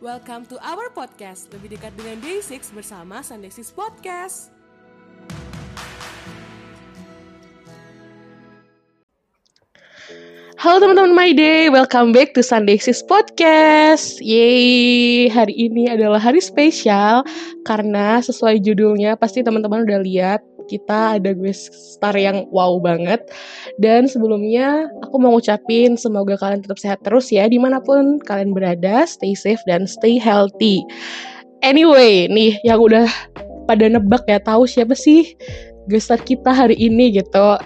Welcome to our podcast, lebih dekat dengan Day6 bersama Sunday 6 Podcast. Halo teman-teman My Day, welcome back to Sunday Sis Podcast. Yeay, hari ini adalah hari spesial karena sesuai judulnya pasti teman-teman udah lihat kita ada gue star yang wow banget. Dan sebelumnya aku mau ngucapin semoga kalian tetap sehat terus ya di mana pun kalian berada, stay safe dan stay healthy. Anyway, nih yang udah pada nebak ya tahu siapa sih gestar kita hari ini gitu.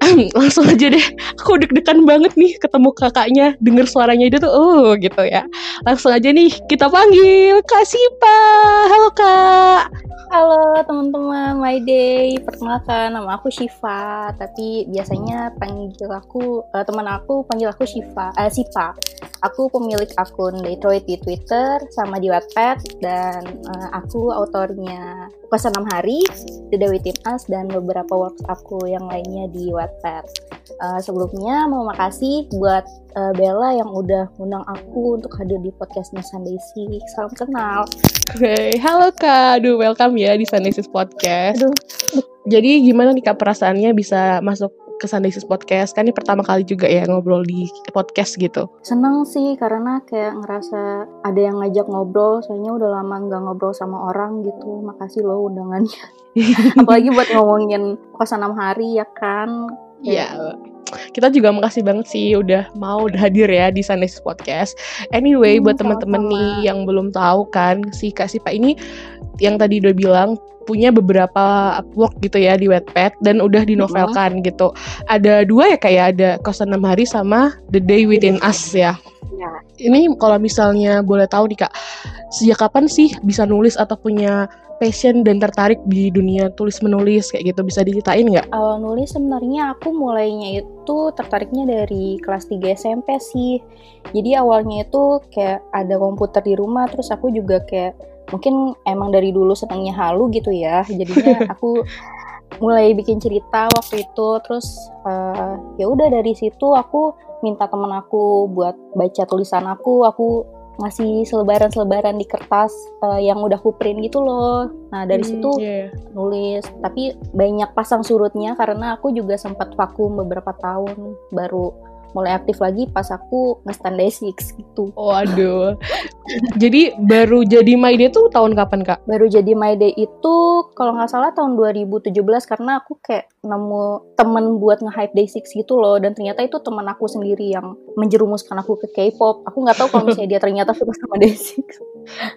langsung aja deh. Aku deg-degan banget nih ketemu kakaknya. Denger suaranya itu tuh oh gitu ya. Langsung aja nih kita panggil Kak Sipa. Halo Kak. Halo teman-teman. My Day, perkenalkan nama aku Shiva, tapi biasanya panggil aku uh, teman aku panggil aku Shiva, uh, Sipa. Aku pemilik akun Detroit di Twitter sama di Wattpad dan uh, aku autornya Puasa 6 Hari, The Day Within Us dan beberapa works aku yang lainnya di Wattpad. Uh, sebelumnya mau makasih buat uh, Bella yang udah undang aku untuk hadir di podcastnya Sunday Six. Salam kenal. Hey, halo Kak, aduh welcome ya di Sunday Sis Podcast. Aduh. Jadi gimana nih Kak perasaannya bisa masuk ke Sunday Sis Podcast? Kan ini pertama kali juga ya ngobrol di podcast gitu. Seneng sih karena kayak ngerasa ada yang ngajak ngobrol, soalnya udah lama nggak ngobrol sama orang gitu. Makasih loh undangannya. Apalagi buat ngomongin kosan enam hari ya kan. Iya. Yeah kita juga makasih banget sih udah mau hadir ya di Sundays Podcast. Anyway, hmm, buat teman-teman nih yang belum tahu kan, si Kak Sipa ini yang tadi udah bilang punya beberapa work gitu ya di Wattpad dan udah dinovelkan hmm. gitu. Ada dua ya kayak ada kosan enam hari sama The Day Within Us ya. Ya. Ini kalau misalnya boleh tahu nih Kak, sejak kapan sih bisa nulis atau punya passion dan tertarik di dunia tulis menulis kayak gitu bisa diceritain nggak? Awal nulis sebenarnya aku mulainya itu tertariknya dari kelas 3 SMP sih. Jadi awalnya itu kayak ada komputer di rumah terus aku juga kayak mungkin emang dari dulu senangnya halu gitu ya. Jadinya aku mulai bikin cerita waktu itu terus uh, ya udah dari situ aku minta temen aku buat baca tulisan aku aku ngasih selebaran-selebaran di kertas uh, yang udah aku print gitu loh. Nah dari hmm, situ yeah. nulis, tapi banyak pasang surutnya karena aku juga sempat vakum beberapa tahun baru mulai aktif lagi pas aku nge-stand day six gitu. Waduh. jadi baru jadi My Day tuh tahun kapan kak? Baru jadi My Day itu kalau nggak salah tahun 2017 karena aku kayak nemu temen buat nge-hype day six gitu loh dan ternyata itu teman aku sendiri yang menjerumuskan aku ke K-pop. Aku nggak tahu kalau misalnya dia ternyata suka sama day six.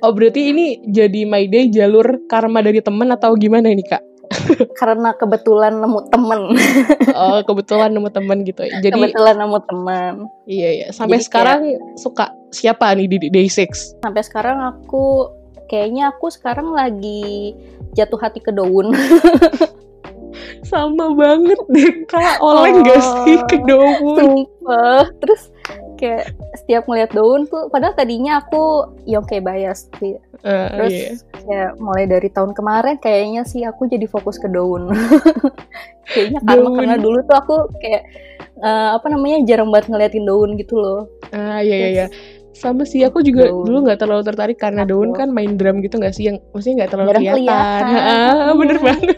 Oh berarti ini jadi My Day jalur karma dari temen atau gimana ini kak? karena kebetulan nemu temen. Oh kebetulan nemu temen gitu. Jadi kebetulan nemu temen. Iya iya. Sampai jadi sekarang kayak, suka siapa nih di Day Six? Sampai sekarang aku kayaknya aku sekarang lagi jatuh hati ke daun. Sama banget deh kak. Oleng oh, gak sih ke daun? Sumpah. Terus kayak setiap ngeliat daun tuh padahal tadinya aku kayak bias sih uh, terus yeah. kayak mulai dari tahun kemarin kayaknya sih aku jadi fokus ke daun kayaknya karena karena dulu tuh aku kayak uh, apa namanya jarang banget ngeliatin daun gitu loh ah uh, iya iya iya sama sih aku juga daun. dulu nggak terlalu tertarik karena aku. daun kan main drum gitu nggak sih yang maksudnya nggak terlalu kelihatan, kelihatan. Ah, bener banget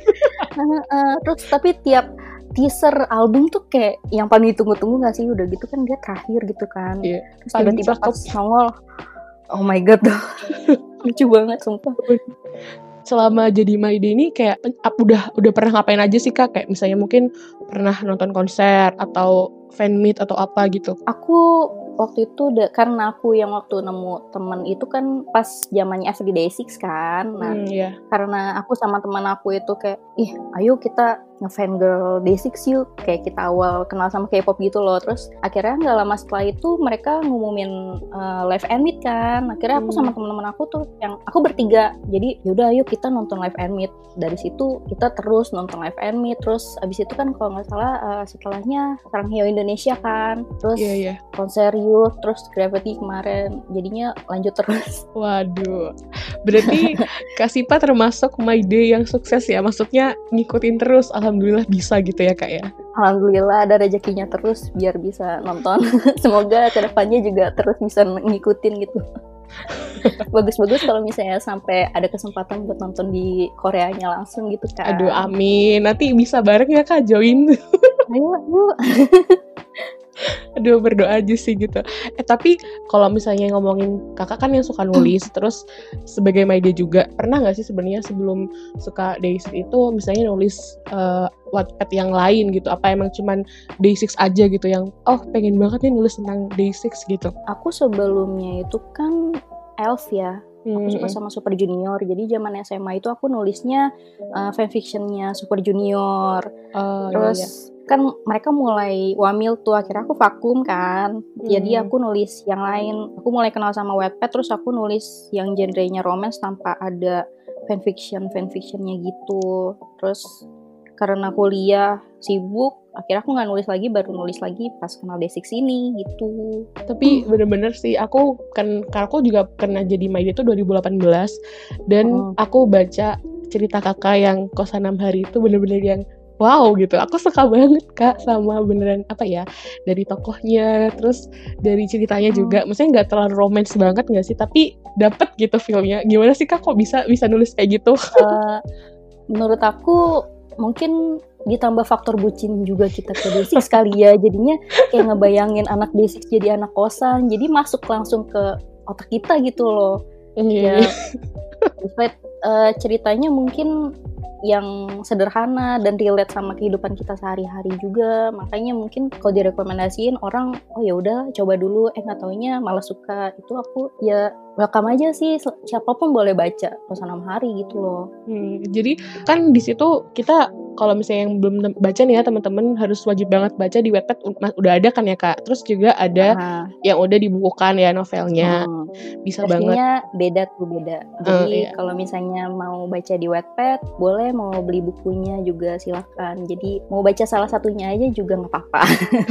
uh, uh, terus tapi tiap teaser album tuh kayak yang paling ditunggu-tunggu gak sih? Udah gitu kan dia terakhir gitu kan. Yeah. terus tiba-tiba pas nongol oh my god lucu banget sumpah. Selama jadi My Day ini kayak udah udah pernah ngapain aja sih kak? Kayak misalnya mungkin pernah nonton konser atau fan meet atau apa gitu? Aku waktu itu de, karena aku yang waktu nemu temen itu kan pas zamannya Everyday Six kan. Nah hmm, yeah. karena aku sama teman aku itu kayak ih ayo kita ngefan girl Day6 yuk. Kayak kita awal kenal sama K-pop gitu loh. Terus akhirnya nggak lama setelah itu mereka ngumumin uh, live and meet kan. Akhirnya aku hmm. sama teman-teman aku tuh yang aku bertiga. Jadi yaudah yuk kita nonton live and meet. Dari situ kita terus nonton live and meet. Terus abis itu kan kalau nggak salah uh, setelahnya Sarang Hio Indonesia kan terus yeah, yeah. konser Youth terus Gravity kemarin jadinya lanjut terus waduh berarti Kasipa termasuk My Day yang sukses ya maksudnya ngikutin terus alhamdulillah bisa gitu ya kak ya alhamdulillah ada rezekinya terus biar bisa nonton semoga ke depannya juga terus bisa ngikutin gitu bagus-bagus kalau misalnya sampai ada kesempatan buat nonton di Koreanya langsung gitu kan. Aduh, amin. Nanti bisa bareng ya Kak join. Ayo, yuk. Aduh berdoa aja sih gitu. Eh tapi kalau misalnya ngomongin kakak kan yang suka nulis, terus sebagai media juga pernah nggak sih sebenarnya sebelum suka Day6 itu misalnya nulis uh, Wattpad yang lain gitu? Apa emang cuman Day6 aja gitu yang oh pengen banget nih nulis tentang Day6 gitu? Aku sebelumnya itu kan Elf ya. Aku suka sama Super Junior. Jadi zaman SMA itu aku nulisnya uh, fanfictionnya Super Junior. Oh, Terus iya, iya kan mereka mulai wamil tuh akhirnya aku vakum kan. Hmm. jadi aku nulis yang lain. Aku mulai kenal sama Wattpad terus aku nulis yang genrenya romance tanpa ada fanfiction fanfictionnya gitu. Terus karena kuliah sibuk akhirnya aku nggak nulis lagi baru nulis lagi pas kenal D6 ini gitu. Tapi bener-bener sih aku kan karena aku juga pernah jadi maid itu 2018 dan Hmm. aku baca cerita kakak yang kosan 6 hari itu bener-bener yang wow gitu. Aku suka banget kak sama beneran apa ya dari tokohnya terus dari ceritanya Hmm. juga. Maksudnya nggak terlalu romance banget nggak sih? Tapi dapet gitu filmnya. Gimana sih kak kok bisa bisa nulis kayak gitu? Eh, menurut aku mungkin ditambah faktor bucin juga kita ke D6 kali ya jadinya kayak ngebayangin anak D6 jadi anak kosan jadi masuk langsung ke otak kita gitu loh Iya. ya despite eh, ceritanya mungkin yang sederhana dan relate sama kehidupan kita sehari-hari juga. Makanya mungkin kalau direkomendasiin orang oh ya udah coba dulu. Eh nggak taunya malah suka. Itu aku ya welcome aja sih. Siapa pun boleh baca enam hari gitu loh. Hmm, jadi kan di situ kita kalau misalnya yang belum baca nih ya teman-teman harus wajib banget baca di Wattpad udah ada kan ya kak. Terus juga ada Nah, yang udah dibukukan ya novelnya hmm. bisa banget. Versinya beda tuh beda. Jadi iya. kalau misalnya mau baca di Wattpad, boleh mau beli bukunya juga silakan. Jadi mau baca salah satunya aja juga nggak apa-apa.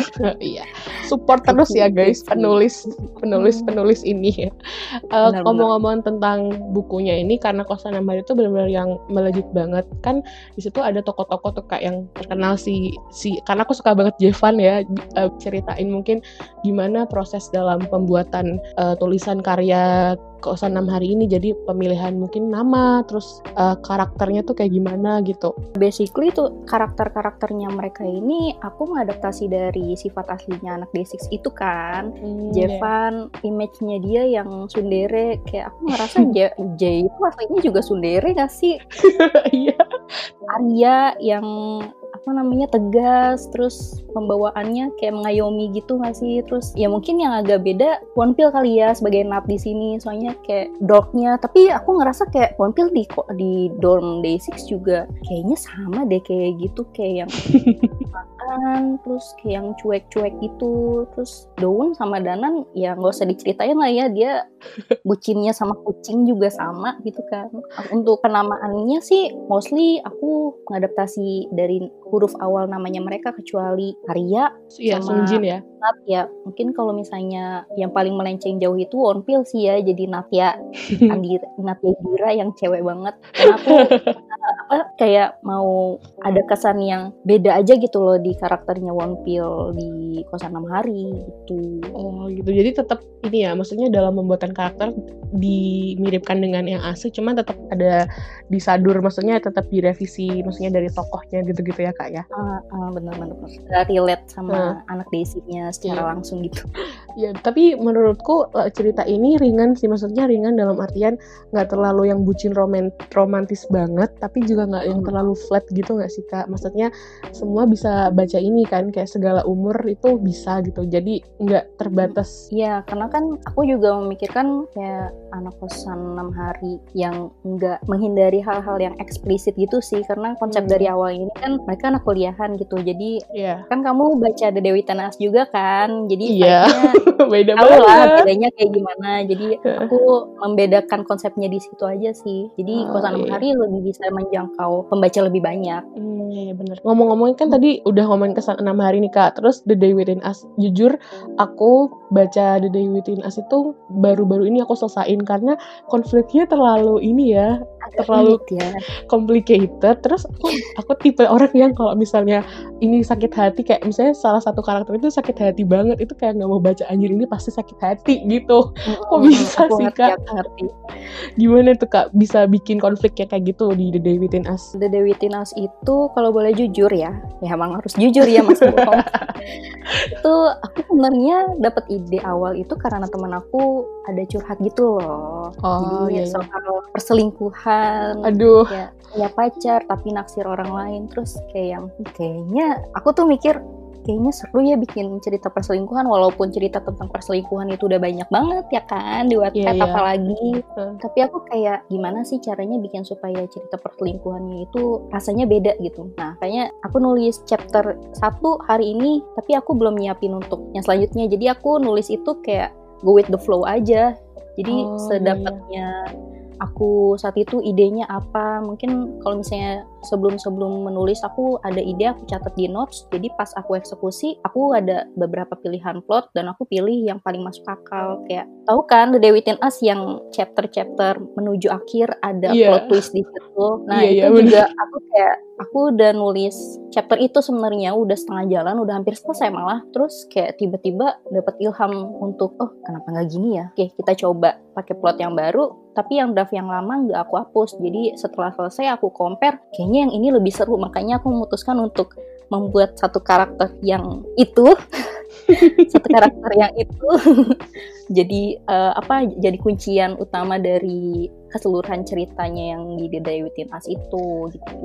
iya support terus ya guys penulis penulis penulis ini ya. Eh, Benar-benar. Ngomong-ngomong tentang bukunya ini karena kosan yang itu benar-benar yang melejit banget kan di situ ada tokoh-tokoh tuh kak yang terkenal si si karena aku suka banget Jevan ya eh, ceritain mungkin gimana proses dalam pembuatan eh, tulisan karya kosan enam hari ini jadi pemilihan mungkin nama terus eh, karakternya tuh kayak gimana gitu Basically tuh karakter-karakternya mereka ini aku mengadaptasi dari sifat aslinya anak D6 itu kan. Hmm, Jevan, image-nya dia yang sundere kayak aku ngerasa J, J itu aslinya juga sundere gak sih? iya Arya yang apa namanya tegas terus pembawaannya kayak mengayomi gitu nggak sih? Terus ya mungkin yang agak beda One Pill kali ya sebagai nat di sini. Soalnya kayak dorknya tapi aku ngerasa kayak One Pill di di dorm Day6 juga kayaknya sama deh kayak gitu kayak yang makan terus kayak yang cuek-cuek gitu terus Daun sama Danan ya nggak usah diceritain lah ya dia bucinnya sama kucing juga sama gitu kan. Untuk penamaannya sih mostly aku mengadaptasi dari huruf awal namanya mereka kecuali Arya iya Sama- Sunjin ya. Nat ya. Mungkin kalau misalnya yang paling melenceng jauh itu One Pill sih ya jadi Natya Andira Natya Indira yang cewek banget. Karena aku apa kayak mau ada kesan yang beda aja gitu loh di karakternya One Pill di kosan enam hari gitu Oh gitu, jadi tetap ini ya, maksudnya dalam pembuatan karakter dimiripkan dengan yang asli, cuman tetap ada disadur, maksudnya tetap direvisi, maksudnya dari tokohnya gitu-gitu ya kak ya. Ah, ah, bener-bener relate sama anak Daisy-nya secara Iya. langsung gitu Ya, tapi menurutku eh, cerita ini ringan sih, maksudnya ringan dalam artian nggak terlalu yang bucin roman romantis banget, tapi juga nggak yang Hmm. terlalu flat gitu nggak sih kak? Maksudnya semua bisa baca ini kan, kayak segala umur itu bisa gitu, jadi nggak terbatas. Iya, karena kan aku juga memikirkan kayak anak kosan enam hari yang nggak menghindari hal-hal yang eksplisit gitu sih, karena konsep Hmm. dari awal ini kan mereka anak kuliahan gitu, jadi Iya, kan kamu baca The Dewi Tanas juga kan, jadi Iya. vibe-nya beda tahu lah banget. bedanya kayak gimana. Jadi aku membedakan konsepnya di situ aja sih. Jadi Oh, kosan enam iya. hari lebih bisa menjangkau pembaca lebih banyak. Hmm, iya bener. Ngomong-ngomongin kan tadi udah ngomongin kesan enam hari nih kak. Terus The Day Within Us. Jujur aku baca The Day Within Us itu baru-baru ini aku selesain karena konfliknya terlalu ini ya. Terlalu ya. complicated terus aku aku tipe orang yang kalau misalnya ini sakit hati kayak misalnya salah satu karakter itu sakit hati banget itu kayak nggak mau baca anjir ini pasti sakit hati gitu kok bisa aku sih ngerti, kak aku ngerti. gimana tuh kak bisa bikin konfliknya kayak gitu di The Day Within Us The Day Within Us itu kalau boleh jujur ya, ya emang harus jujur ya Mas itu aku sebenarnya dapat ide awal itu karena teman aku ada curhat gitu loh. Oh, Jadi iya, iya. soal perselingkuhan. Aduh. Ya, punya pacar tapi naksir orang lain. Terus kayak yang kayaknya aku tuh mikir kayaknya seru ya bikin cerita perselingkuhan walaupun cerita tentang perselingkuhan itu udah banyak banget ya kan di Wattpad Iya, iya. apalagi. Hmm. tapi aku kayak gimana sih caranya bikin supaya cerita perselingkuhannya itu rasanya beda gitu. Nah kayaknya aku nulis chapter 1 hari ini tapi aku belum nyiapin untuk yang selanjutnya. Jadi aku nulis itu kayak go with the flow aja. Jadi Oh, iya, sedapatnya aku saat itu idenya apa mungkin kalau misalnya sebelum sebelum menulis aku ada ide aku catat di notes. Jadi pas aku eksekusi aku ada beberapa pilihan plot dan aku pilih yang paling masuk akal. Kayak tahu kan The Day Within Us yang chapter-chapter menuju akhir ada Iya. plot twist di situ. Nah Iya, iya, itu bener. juga aku kayak aku udah nulis chapter itu sebenarnya udah setengah jalan udah hampir selesai malah. Terus kayak tiba-tiba dapat ilham untuk oh kenapa nggak gini ya? Oke kita coba pakai plot yang baru. Tapi yang draft yang lama nggak aku hapus. Jadi setelah selesai aku compare kayaknya yang ini lebih seru. Makanya aku memutuskan untuk membuat satu karakter yang itu. Satu karakter yang itu. Jadi eh, apa jadi kuncian utama dari keseluruhan ceritanya yang di The Day Within Us itu gitu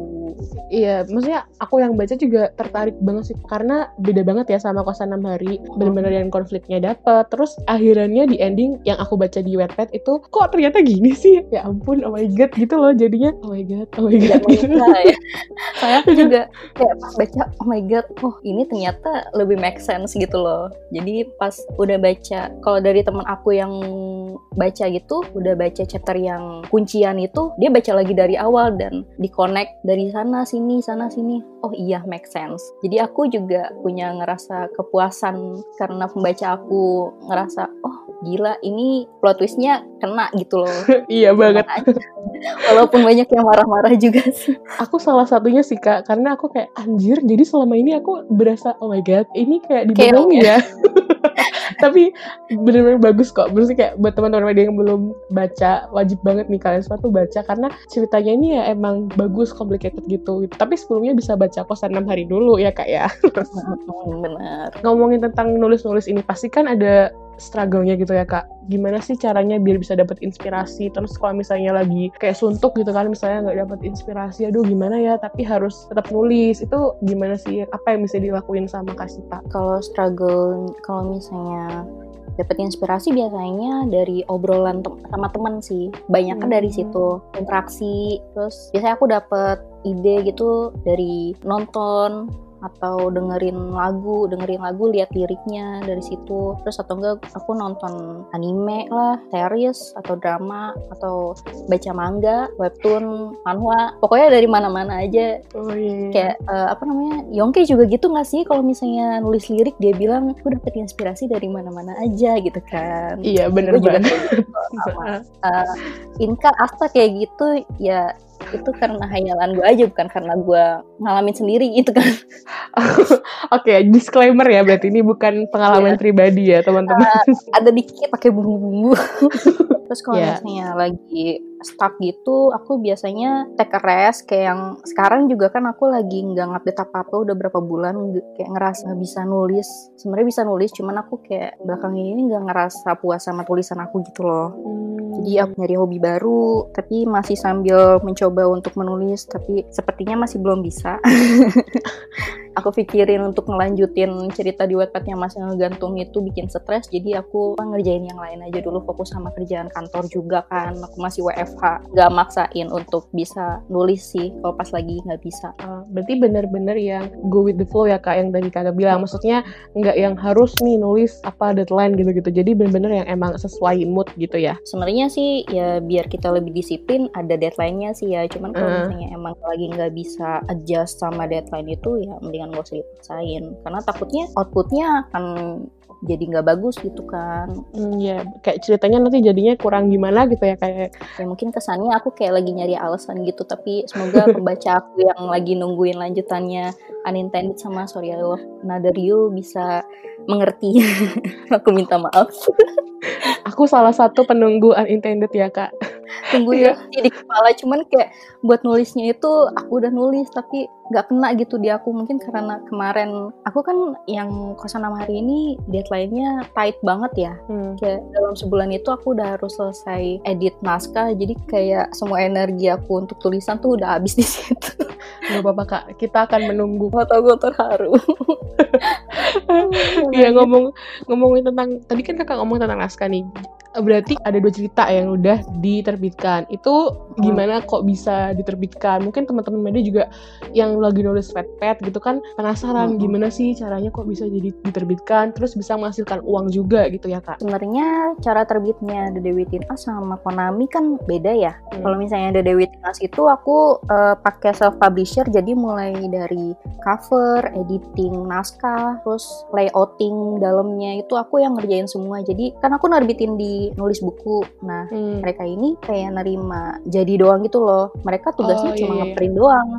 Iya, maksudnya aku yang baca juga tertarik banget sih karena beda banget ya sama kosan 6 hari. Bener-bener yang konfliknya dapet. Terus akhirannya di ending yang aku baca di Wattpad itu kok ternyata gini sih? Ya ampun, oh my god gitu loh jadinya. Oh my god, oh my god gitu. menyangka ya saya juga kayak pas baca oh my god oh ini ternyata lebih make sense gitu loh jadi pas udah baca kalau dari teman aku yang baca gitu udah baca chapter yang kuncian itu dia baca lagi dari awal dan di connect dari sana sini sana sini oh iya make sense jadi aku juga punya ngerasa kepuasan karena pembaca aku ngerasa oh gila ini plot twistnya kena gitu loh iya banget. Walaupun banyak yang marah-marah juga sih Aku salah satunya sih kak, karena aku kayak anjir. Jadi selama ini aku berasa oh my god, ini kayak Keong dibohongi ya. Tapi bener-bener bagus kok. Maksudnya kayak buat teman-teman yang belum baca, wajib banget nih kalian semua tuh baca karena ceritanya ini ya emang bagus, complicated gitu. Tapi sebelumnya bisa baca kosan 6 hari dulu ya kak ya. Bener Ngomongin tentang nulis-nulis ini pasti kan ada struggle-nya gitu ya kak. Gimana sih caranya biar bisa dapet inspirasi? Terus kalau misalnya lagi kayak suntuk gitu kan, misalnya nggak dapet inspirasi, aduh gimana ya? Tapi harus tetap nulis. Itu gimana sih? Apa yang bisa dilakuin sama Kasita? kalau struggle kalau misalnya dapat inspirasi biasanya dari obrolan tem- sama teman sih banyak kan dari Hmm. situ interaksi terus biasanya aku dapat ide gitu dari nonton atau dengerin lagu dengerin lagu lihat liriknya dari situ. Terus atau enggak aku nonton anime lah series atau drama atau baca manga webtoon manhwa. Pokoknya dari mana-mana aja. Oh iya. kayak eh, apa namanya Yongke juga gitu nggak sih? Kalau misalnya nulis lirik dia bilang aku dapet inspirasi dari mana-mana aja gitu kan. Iya bener juga banget. gitu sama. Eh, Inka Asta kayak gitu ya itu karena hayalan gue aja bukan karena gue ngalamin sendiri gitu kan Oke, disclaimer ya berarti ini bukan pengalaman Iya. pribadi ya teman-teman. ada dikit pakai bumbu-bumbu terus kalau Iya. misalnya lagi stuck gitu aku biasanya take a rest kayak yang sekarang juga kan aku lagi nggak ngupdate apa apa udah berapa bulan kayak ngerasa bisa nulis. Sebenarnya bisa nulis cuman aku kayak belakang ini nggak ngerasa puas sama tulisan aku gitu loh. Jadi aku nyari hobi baru tapi masih sambil mencoba untuk menulis tapi sepertinya masih belum bisa. Aku pikirin untuk ngelanjutin cerita di Wattpad yang masih ngegantung itu bikin stres jadi aku ngerjain yang lain aja dulu fokus sama kerjaan kantor juga kan. Aku masih WFH nggak maksain untuk bisa nulis sih kalau pas lagi nggak bisa. Ah, berarti bener-bener yang go with the flow ya kak yang tadi kakak bilang. Maksudnya nggak yang harus nih nulis apa deadline gitu-gitu. Jadi bener-bener yang emang sesuai mood gitu ya. Sebenarnya sih ya biar kita lebih disiplin ada deadline-nya sih ya. Cuman kalau Eh. misalnya emang lagi nggak bisa adjust sama deadline itu ya mendingan gak usah dipaksain. Karena takutnya outputnya akan jadi nggak bagus gitu kan. Hmm, ya kayak ceritanya nanti jadinya kurang gimana gitu ya kayak ya mungkin kesannya aku kayak lagi nyari alasan gitu tapi semoga pembaca aku yang lagi nungguin lanjutannya unintended sama sorry I love another you bisa mengerti. Aku minta maaf. Aku salah satu penunggu unintended ya kak. tunggu ya di kepala. Cuman kayak buat nulisnya itu aku udah nulis tapi nggak kena gitu di aku mungkin karena kemarin aku kan yang kosan enam hari ini deadline-nya tight banget ya Hmm. kayak dalam sebulan itu aku udah harus selesai edit naskah jadi kayak semua energi aku untuk tulisan tuh udah habis di situ Gak apa-apa kak, kita akan menunggu. nggak tau gue terharu Iya ngomong ngomongin tentang tadi kan kakak ngomong tentang naskah nih. Berarti ada dua cerita yang udah diterbitkan. Itu gimana kok bisa diterbitkan? Mungkin teman-teman media juga yang lagi nulis pet gitu kan penasaran Hmm. gimana sih caranya kok bisa jadi diterbitkan terus bisa menghasilkan uang juga gitu ya kak. sebenarnya cara terbitnya The Dewi Tinas sama Konami kan beda ya Hmm. Kalau misalnya The Dewi Tinas itu aku eh, pakai self publisher jadi mulai dari cover, editing naskah, terus layouting dalamnya itu aku yang ngerjain semua. Jadi kan aku nerbitin di nulis buku. Nah, Hmm. mereka ini kayak nerima jadi doang gitu loh. Mereka tugasnya Oh, cuma iya, iya. ngeprint doang.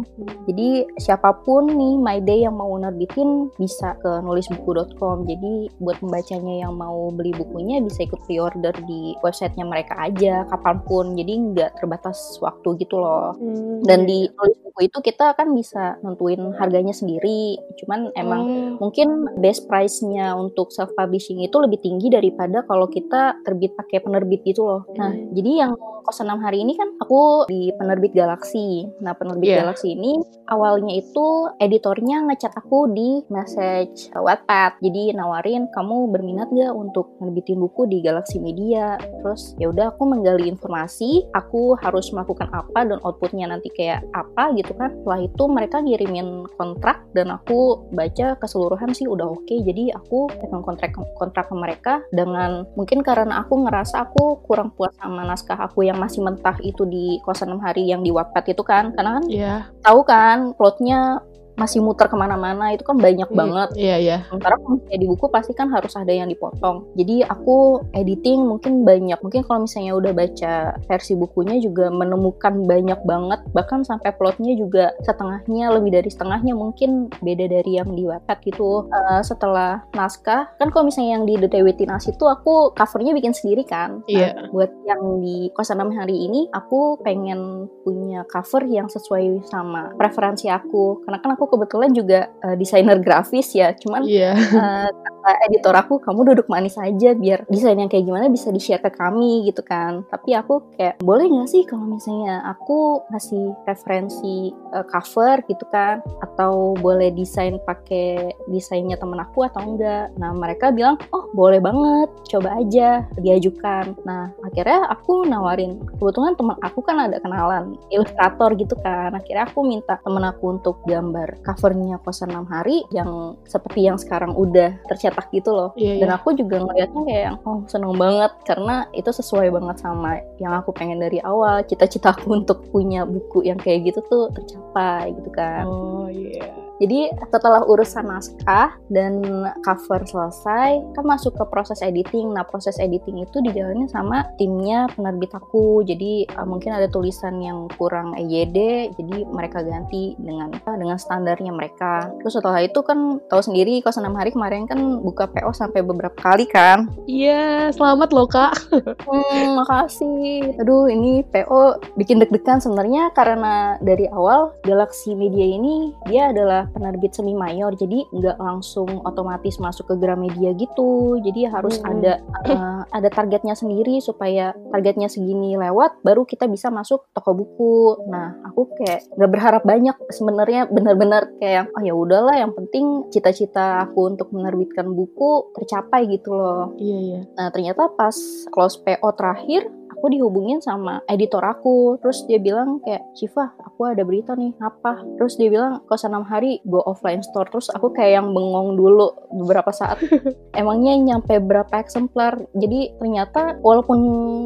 Jadi siapa pun nih My Day yang mau nerbitin bisa ke nulisbuku.com. Jadi buat pembacanya yang mau beli bukunya bisa ikut pre-order di websitenya mereka aja kapan pun. Jadi nggak terbatas waktu gitu loh. Hmm, Dan iya. di nulis buku itu kita kan bisa nentuin harganya sendiri. Cuman emang Oh. mungkin best price-nya untuk self publishing itu lebih tinggi daripada kalau kita terbit pakai penerbit gitu loh. Nah, Hmm. jadi yang kosan 6 hari ini kan aku di penerbit Galaxy. Nah, penerbit Iya. Galaxy ini awalnya itu editornya ngechat aku di message Wattpad. Jadi nawarin kamu berminat gak untuk nerbitin buku di Galaxy Media. Terus ya udah aku menggali informasi, aku harus melakukan apa dan outputnya nanti kayak apa gitu kan. Setelah itu mereka ngirimin kontrak dan aku baca keseluruhan sih udah oke. Jadi aku pegang kontrak kontrak ke mereka dengan mungkin karena aku ngerasa aku kurang puas sama naskah aku yang masih mentah itu di kosan 6 hari yang di Wattpad itu kan. Karena kan Iya. tahu kan plotnya masih muter ke mana-mana itu kan banyak Hmm, banget. Iya iya. sementara kalau misalnya di buku pasti kan harus ada yang dipotong. Jadi aku editing mungkin banyak. Mungkin kalau misalnya udah baca versi bukunya juga menemukan banyak banget. Bahkan sampai plotnya juga setengahnya lebih dari setengahnya mungkin beda dari yang di Wattpad gitu. Eh, setelah naskah kan kalau misalnya yang di The Dewi Tinas itu aku covernya bikin sendiri kan. Nah, Iya. buat yang di kosan enam hari ini aku pengen punya cover yang sesuai sama preferensi aku. Karena kan aku kebetulan juga eh, desainer grafis ya cuman Iya. eh, kata editor aku kamu duduk manis aja biar desain yang kayak gimana bisa di share ke kami gitu kan. Tapi aku kayak boleh nggak sih kalau misalnya aku ngasih referensi eh, cover gitu kan. Atau boleh desain pakai desainnya temen aku atau enggak. Nah mereka bilang oh boleh banget coba aja diajukan. Nah akhirnya aku nawarin kebetulan temen aku kan ada kenalan ilustrator gitu kan. Akhirnya aku minta temen aku untuk gambar covernya kosan 6 hari yang seperti yang sekarang udah tercetak gitu loh Iya. dan iya. aku juga ngeliatnya kayak yang, oh seneng banget karena itu sesuai banget sama yang aku pengen dari awal cita-cita aku untuk punya buku yang kayak gitu tuh tercapai gitu kan Oh iya. Jadi setelah urusan naskah dan cover selesai, kan masuk ke proses editing. Nah proses editing itu dijalani sama timnya penerbit aku. Jadi uh, mungkin ada tulisan yang kurang EYD, jadi mereka ganti dengan dengan standarnya mereka. Terus setelah itu kan tahu sendiri kosan 6 hari kemarin kan buka PO sampai beberapa kali kan. Iya, selamat loh kak. Hmm, makasih. Aduh, ini PO bikin deg-degan sebenarnya karena dari awal Galaxy Media ini dia adalah penerbit semi mayor, jadi nggak langsung otomatis masuk ke Gramedia gitu. Jadi harus Hmm. ada eh, ada targetnya sendiri supaya targetnya segini lewat, baru kita bisa masuk toko buku. Nah, aku kayak nggak berharap banyak sebenarnya, benar-benar kayak oh ya udahlah, yang penting cita-cita aku untuk menerbitkan buku tercapai gitu loh. Iya iya. Nah ternyata pas close PO terakhir aku dihubungin sama editor aku. Terus dia bilang kayak Shiva aku ada berita nih apa? Terus dia bilang kosan enam hari go offline store. Terus aku kayak yang bengong dulu beberapa saat. Emangnya nyampe berapa eksemplar? Jadi ternyata walaupun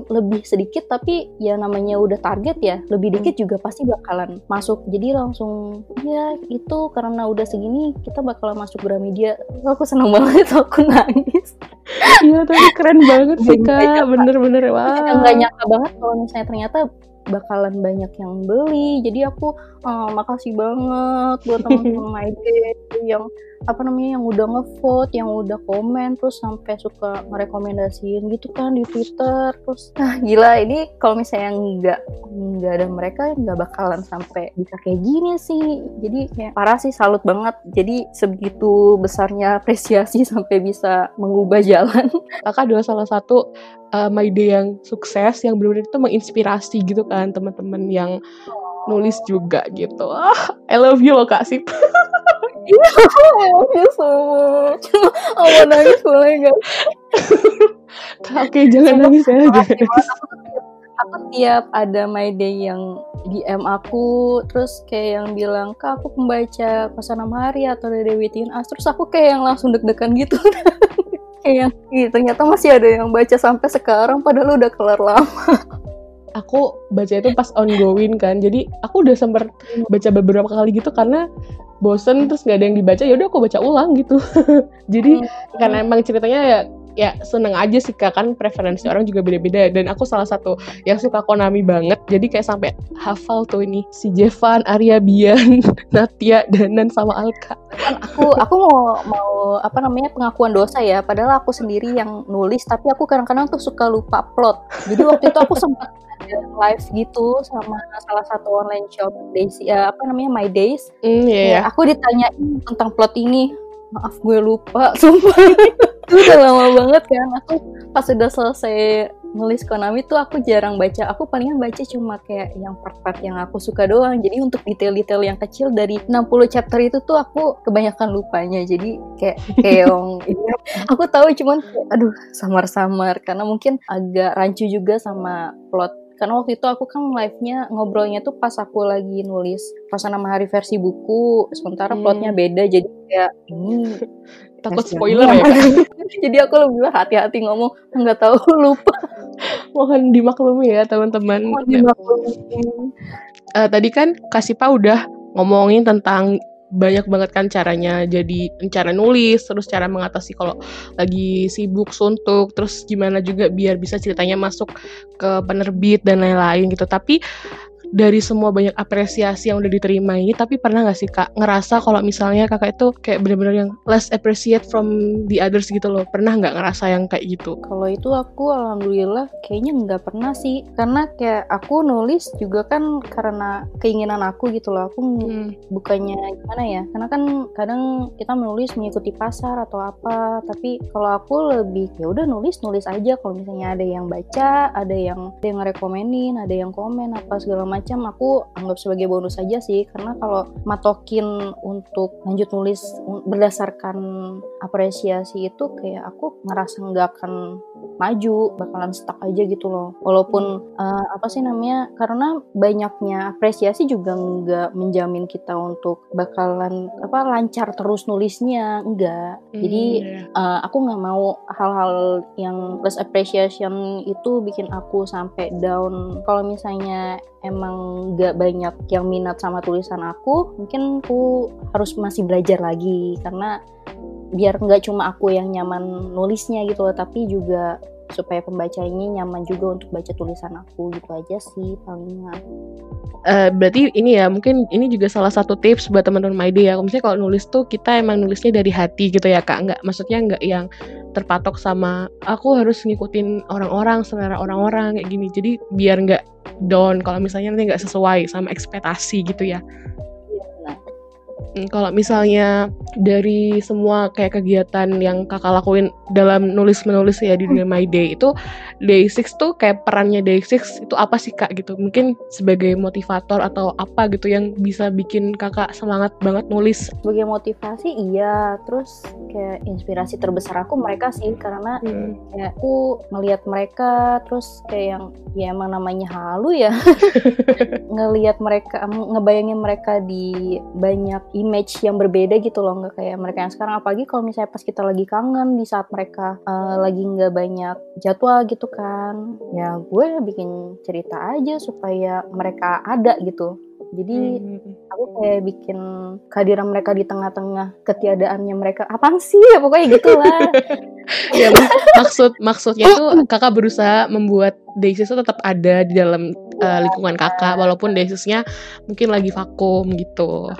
lebih sedikit tapi ya namanya udah target ya lebih dikit juga pasti bakalan masuk. Jadi langsung ya itu karena udah segini kita bakalan masuk Gramedia. Aku seneng banget aku nangis. Iya tapi keren banget sih kak. bener-bener wah. wow. Nyangka banget kalau misalnya ternyata bakalan banyak yang beli. Jadi aku uh, makasih banget buat teman-teman My Day yang apa namanya yang udah ngevote yang udah komen terus sampai suka merekomendasiin gitu kan di Twitter terus ah gila ini kalau misalnya nggak nggak ada mereka nggak bakalan sampai bisa kayak gini sih. Jadi kayak parah sih salut banget. Jadi sebegitu besarnya apresiasi sampai bisa mengubah jalan. Kakak adalah salah satu uh, My Day yang sukses yang benar-benar itu menginspirasi gitu kan teman-teman yang nulis juga gitu. Ah, I love you loh Kak Sip. Iya, I love you so much. Oh, nangis boleh gak? Oke, jangan nangis ya. Jangan Aku tiap ada my day yang DM aku, terus kayak yang bilang, Kak aku pembaca kosan hari atau dari Dewi As, terus aku kayak yang langsung deg-degan gitu. kayak yang, ternyata masih ada yang baca sampai sekarang, padahal udah kelar lama aku baca itu pas ongoing kan jadi aku udah sempat baca beberapa kali gitu karena bosen terus nggak ada yang dibaca ya udah aku baca ulang gitu jadi hmm. karena emang ceritanya ya ya seneng aja sih kak kan preferensi orang juga beda-beda dan aku salah satu yang suka Konami banget jadi kayak sampai hafal tuh ini si Jevan, Arya Bian, Natia, Danan sama Alka. Aku aku mau mau apa namanya pengakuan dosa ya padahal aku sendiri yang nulis tapi aku kadang-kadang tuh suka lupa plot. Jadi waktu itu aku sempat live gitu sama salah satu online shop Daisy uh, apa namanya My Days. Mm, yeah. ya, aku ditanyain tentang plot ini. Maaf gue lupa, sumpah. itu udah lama banget kan. Aku pas sudah selesai nulis Konami tuh aku jarang baca. Aku palingan baca cuma kayak yang part-part yang aku suka doang. Jadi untuk detail-detail yang kecil dari 60 chapter itu tuh aku kebanyakan lupanya. Jadi kayak keong. aku tahu cuman aduh samar-samar karena mungkin agak rancu juga sama plot karena waktu itu aku kan live-nya ngobrolnya tuh pas aku lagi nulis pas nama hari versi buku. Sementara hmm. plotnya beda jadi kayak ini takut spoiler ya jadi aku lebih hati-hati ngomong nggak tahu lupa. Mohon dimaklumi ya teman-teman. Mohon dimaklumi. Uh, tadi kan Kasipa udah ngomongin tentang banyak banget kan caranya jadi cara nulis terus cara mengatasi kalau lagi sibuk suntuk terus gimana juga biar bisa ceritanya masuk ke penerbit dan lain-lain gitu. Tapi dari semua banyak apresiasi yang udah diterima ini tapi pernah gak sih kak ngerasa kalau misalnya kakak itu kayak bener-bener yang less appreciate from the others gitu loh? Pernah nggak ngerasa yang kayak gitu? Kalau itu aku alhamdulillah kayaknya nggak pernah sih. Karena kayak aku nulis juga kan karena keinginan aku gitu loh. Aku hmm. bukannya gimana ya? Karena kan kadang kita menulis mengikuti pasar atau apa tapi kalau aku lebih ya udah nulis nulis aja. Kalau misalnya ada yang baca ada yang ada yang rekomenin ada yang komen apa segala macam macam aku anggap sebagai bonus saja sih. Karena kalau matokin untuk lanjut nulis berdasarkan apresiasi itu kayak aku ngerasa nggak akan maju bakalan stuck aja gitu loh. Walaupun uh, apa sih namanya karena banyaknya apresiasi juga nggak menjamin kita untuk bakalan apa lancar terus nulisnya enggak hmm, jadi uh, aku nggak mau hal-hal yang less appreciation itu bikin aku sampai down. Kalau misalnya emang gak banyak yang minat sama tulisan aku mungkin aku harus masih belajar lagi. Karena biar nggak cuma aku yang nyaman nulisnya gitu loh tapi juga supaya pembaca nyaman juga untuk baca tulisan aku gitu aja sih paling Uh, berarti ini ya mungkin ini juga salah satu tips buat teman-teman MyDay ya. Misalnya kalau nulis tuh kita emang nulisnya dari hati gitu ya kak. Nggak maksudnya nggak yang terpatok sama aku harus ngikutin orang-orang selera orang-orang kayak gini. Jadi biar nggak down kalau misalnya nanti nggak sesuai sama ekspektasi gitu ya. Hmm, Kalau misalnya dari semua kayak kegiatan yang kakak lakuin dalam nulis menulis ya di dunia My Day itu Day Six tuh kayak perannya Day Six itu apa sih kak gitu? Mungkin sebagai motivator atau apa gitu yang bisa bikin kakak semangat banget nulis? sebagai motivasi iya terus kayak inspirasi terbesar aku mereka sih karena Hmm. kayak aku ngelihat mereka terus kayak yang ya emang namanya halu ya ngelihat mereka ngebayangin mereka di banyak image yang berbeda gitu loh nggak kayak mereka yang sekarang. Apalagi kalau misalnya pas kita lagi kangen di saat mereka eh, lagi nggak banyak jadwal gitu kan ya gue bikin cerita aja supaya mereka ada gitu. Jadi Hmm. aku kayak bikin kehadiran mereka di tengah-tengah ketiadaannya mereka. Apaan sih? Ya pokoknya gitulah. Ya mak- maksud maksudnya tuh kakak berusaha membuat Day6 tuh tetap ada di dalam uh, lingkungan kakak walaupun Day6-nya mungkin lagi vakum gitu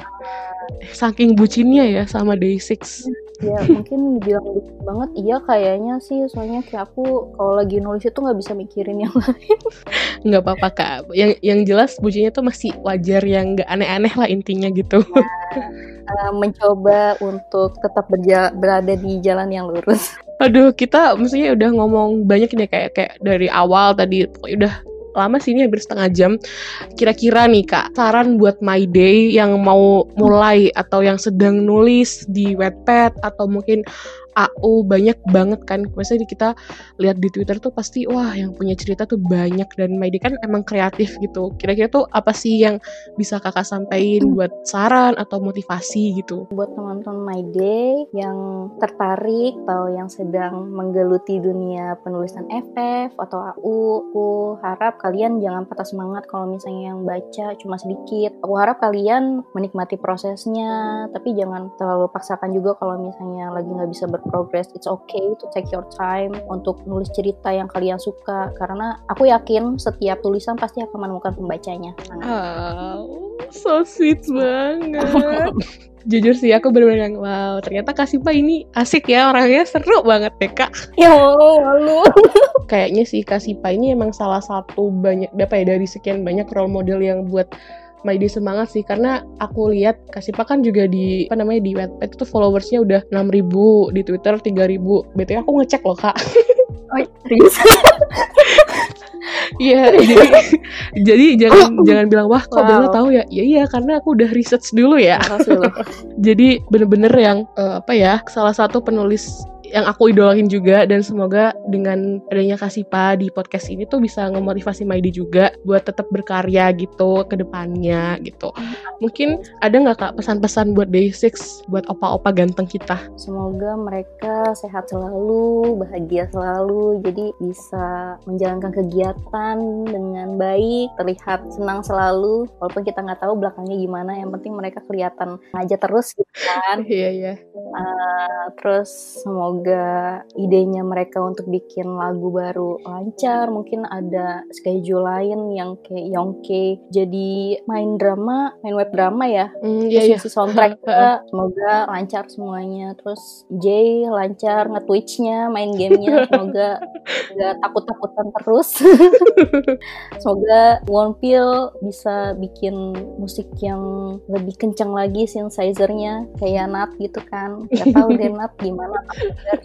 saking bucinnya ya sama Day6 ya mungkin dibilang lucu banget iya kayaknya sih soalnya kayak aku kalau lagi nulis itu nggak bisa mikirin yang lain. Nggak apa-apa kak. Yang yang jelas bucinnya tuh masih wajar yang nggak aneh-aneh lah intinya gitu. Eh, mencoba untuk tetap berja- berada di jalan yang lurus. Aduh kita mestinya udah ngomong banyak nih kayak kayak dari awal tadi udah lama sih ini hampir setengah jam. Kira-kira nih kak saran buat my day yang mau mulai atau yang sedang nulis di Wattpad atau mungkin AU banyak banget kan. Maksudnya kita lihat di Twitter tuh pasti wah yang punya cerita tuh banyak dan day kan emang kreatif gitu. Kira-kira tuh apa sih yang bisa kakak sampaikan buat saran atau motivasi gitu? Buat teman-teman Day yang tertarik atau yang sedang menggeluti dunia penulisan FF atau AU, aku harap kalian jangan patah semangat kalau misalnya yang baca cuma sedikit. Aku harap kalian menikmati prosesnya, tapi jangan terlalu paksakan juga kalau misalnya lagi nggak bisa berprogres. It's okay to take your time untuk nulis cerita yang kalian suka, karena aku yakin setiap tulisan pasti akan menemukan pembacanya. Oh, so sweet banget. Jujur sih aku bener-bener yang wow ternyata Kasipa ini asik ya orangnya seru banget deh kak. Ya Allah, malu. Kayaknya sih Kasipa ini emang salah satu banyak apa ya dari sekian banyak role model yang buat My Day semangat sih karena aku lihat Kasipa kan juga di apa namanya di Wattpad itu followersnya udah 6000 di Twitter 3000 BTW aku ngecek loh kak. Oh, serius? Iya jadi jadi jangan jangan bilang wah kok Wow. Bella tahu ya? Ya iya karena aku udah research dulu ya. Jadi bener-bener yang eh, apa ya salah satu penulis yang aku idolakin juga dan semoga dengan adanya Kasipa di podcast ini tuh bisa ngemotivasi Maidi juga buat tetap berkarya gitu ke depannya gitu. Mungkin ada nggak kak pesan-pesan buat Day6 buat opa-opa ganteng kita? Semoga mereka sehat selalu, bahagia selalu, jadi bisa menjalankan kegiatan dengan baik, terlihat senang selalu, walaupun kita nggak tahu belakangnya gimana. Yang penting mereka kelihatan aja terus gitu kan. Iya iya. Uh, terus semoga idenya mereka untuk bikin lagu baru lancar. Mungkin ada schedule lain yang kayak Yongke jadi main drama, main web drama ya. Hmm, iya terus iya. soundtrack semoga lancar semuanya. Terus Jay lancar nge-twitch-nya main gamenya. Semoga nggak takut-takutan terus. Semoga Wonpil bisa bikin musik yang lebih kencang lagi synthesizer-nya. Kayak Nat gitu kan. Gak tahu deh Nat gimana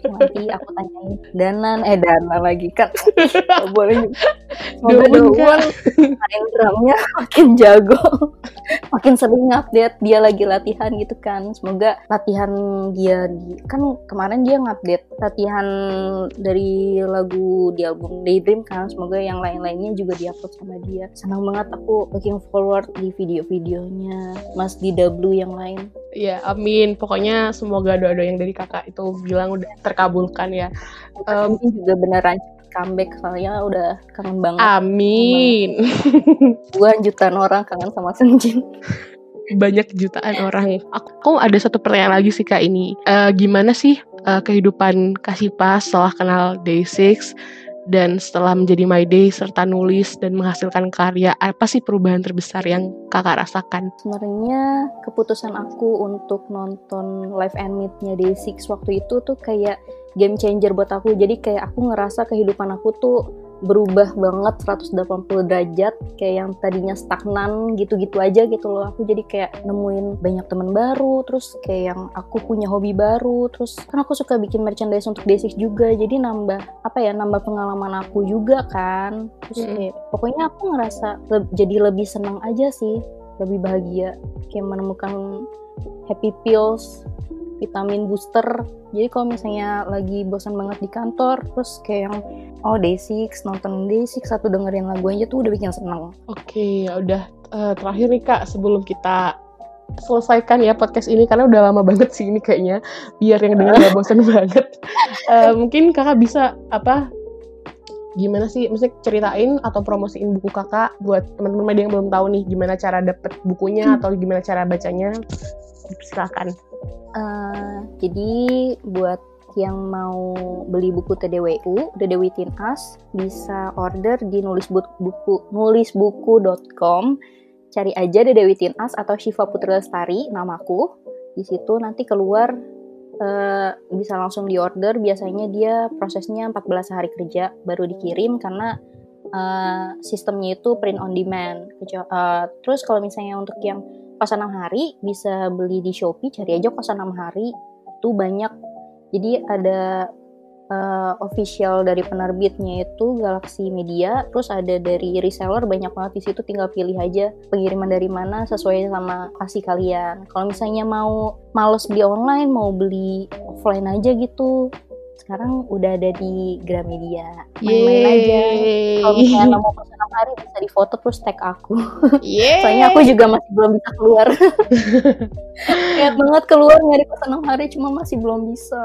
nanti aku tanyain. Danan. Eh Dana lagi kan boleh. Semoga Daun main drumnya makin jago makin sering update dia lagi latihan gitu kan semoga latihan dia di, kan kemarin dia ngupdate latihan dari lagu di album Daydream kan semoga yang lain-lainnya juga diupload sama dia senang banget aku looking forward di video-videonya Mas DW yang lain Iya, amin. Pokoknya semoga doa-doa yang dari kakak itu bilang udah terkabulkan ya. Ini juga beneran comeback soalnya udah kangen banget amin. gua jutaan orang kangen sama Senjin banyak jutaan orang. Aku ada satu pertanyaan lagi sih kak ini. Eh, gimana sih eh, kehidupan Kasipa setelah kenal Day6 dan setelah menjadi My Day serta nulis dan menghasilkan karya? Apa sih perubahan terbesar yang kakak rasakan? sebenarnya keputusan aku untuk nonton live and meet-nya Day6 waktu itu tuh kayak game changer buat aku. Jadi kayak aku ngerasa kehidupan aku tuh berubah banget 180 derajat kayak yang tadinya stagnan gitu-gitu aja gitu loh. Aku jadi kayak nemuin banyak teman baru terus kayak yang aku punya hobi baru terus kan aku suka bikin merchandise untuk Day6 juga jadi nambah apa ya nambah pengalaman aku juga kan. Terus kayak pokoknya aku ngerasa le- jadi lebih senang aja sih lebih bahagia kayak menemukan happy pills vitamin booster jadi kalau misalnya lagi bosan banget di kantor terus kayak yang oh Day6 nonton Day6 atau dengerin lagu aja tuh udah bikin seneng Oke, ya udah Eh, terakhir nih Kak, sebelum kita selesaikan ya podcast ini karena udah lama banget sih ini kayaknya biar yang dengar gak bosan banget. Eh, mungkin Kakak bisa apa gimana sih mesti ceritain atau promosiin buku Kakak buat teman-teman media yang belum tahu nih gimana cara dapet bukunya atau gimana cara bacanya. Silakan. Eh, jadi buat yang mau beli buku TDWU, The Within Us, bisa order di nulis buku nulisbuku.com. Cari aja The Within Us atau Shiva Putri Lestari, namaku. Di situ nanti keluar eh, bisa langsung diorder. Biasanya dia prosesnya 14 hari kerja baru dikirim karena eh, sistemnya itu print on demand. Terus kalau misalnya untuk yang kosan 6 hari bisa beli di Shopee cari aja kosan 6 hari itu banyak. Jadi ada uh, official dari penerbitnya itu Galaxy Media terus ada dari reseller banyak banget di situ tinggal pilih aja pengiriman dari mana sesuai sama kasih kalian. Kalau misalnya mau males beli online mau beli offline aja gitu sekarang udah ada di Gramedia main-main aja kalau misalnya mau kosan 6 hari bisa difoto terus tag aku Yeay. Soalnya aku juga masih belum bisa keluar. Niat banget keluar nyari enam hari cuma masih belum bisa.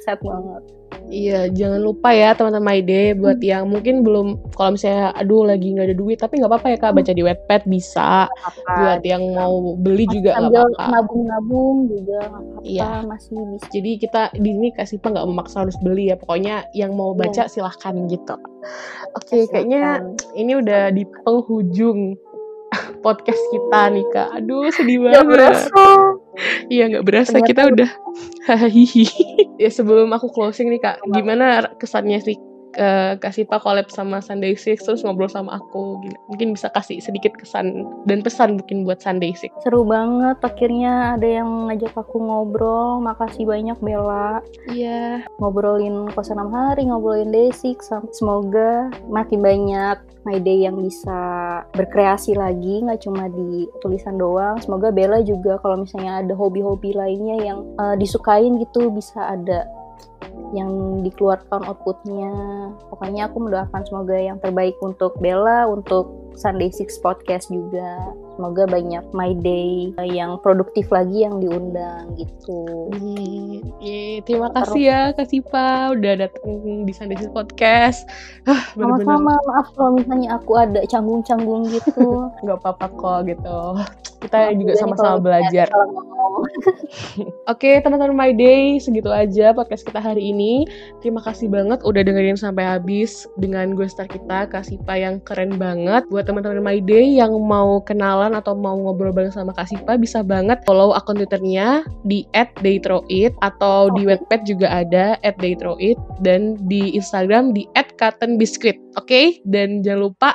Sad banget. Iya, jangan lupa ya teman-teman Maide buat yang mungkin belum kalau misalnya aduh lagi nggak ada duit tapi nggak apa-apa ya kak baca di Wattpad bisa. Apa? Buat yang mau beli juga nggak apa-apa. nabung-nabung juga nggak apa-apa Iya. masih bisa. Jadi kita di sini kasih pak nggak memaksa harus beli ya. Pokoknya yang mau baca silahkan gitu. Oke, kayaknya Silakan. ini udah di penghujung podcast kita nih kak. Aduh sedih Nggak banget. berasa. Iya nggak berasa Ternyata kita udah hahihi. ya sebelum aku closing nih kak, gimana kesannya sih ke kasih pak collab sama Sunday Six terus ngobrol sama aku Gila. mungkin bisa kasih sedikit kesan dan pesan mungkin buat Sunday Six Seru banget akhirnya ada yang ngajak aku ngobrol. Makasih banyak Bella. iya Ngobrolin kosan 6 hari, ngobrolin Day6. Semoga makin banyak My Day yang bisa berkreasi lagi, nggak cuma di tulisan doang. Semoga Bella juga kalau misalnya ada hobi-hobi lainnya yang eh, disukain gitu bisa ada yang dikeluarkan outputnya. Pokoknya aku mendoakan semoga yang terbaik untuk Bella, untuk Sunday Six Podcast juga. Semoga banyak My Day yang produktif lagi yang diundang gitu. Ih, ih, terima kasih ya Kak Sipa udah datang di Sunday Six Podcast. Ah, bener-bener Sama-sama, maaf kalau misalnya aku ada canggung-canggung gitu. nggak apa-apa kok gitu. Kita Maaf juga sama-sama belajar. Oke teman-teman My Day segitu aja podcast kita hari ini. Terima kasih banget udah dengerin sampai habis dengan gue star kita Kak Sipa yang keren banget. Buat teman-teman My Day yang mau kenalan atau mau ngobrol bareng sama Kak Sipa bisa banget follow akun Twitternya di @daytroit atau di Oke. Wattpad juga ada @daytroit dan di Instagram di @cottonbiscuit. Oke dan jangan lupa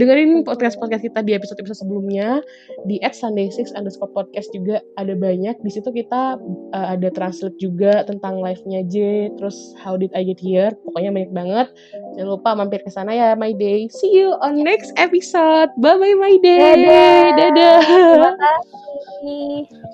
dengerin podcast-podcast kita di episode-episode sebelumnya di @sunday6 underscore podcast juga ada banyak. Di situ kita uh, ada translate juga tentang live-nya J terus how did I get here? Pokoknya banyak banget. Jangan lupa mampir ke sana ya my day. See you on next episode. Bye bye my day. Dadah. dadah. Terima kasih.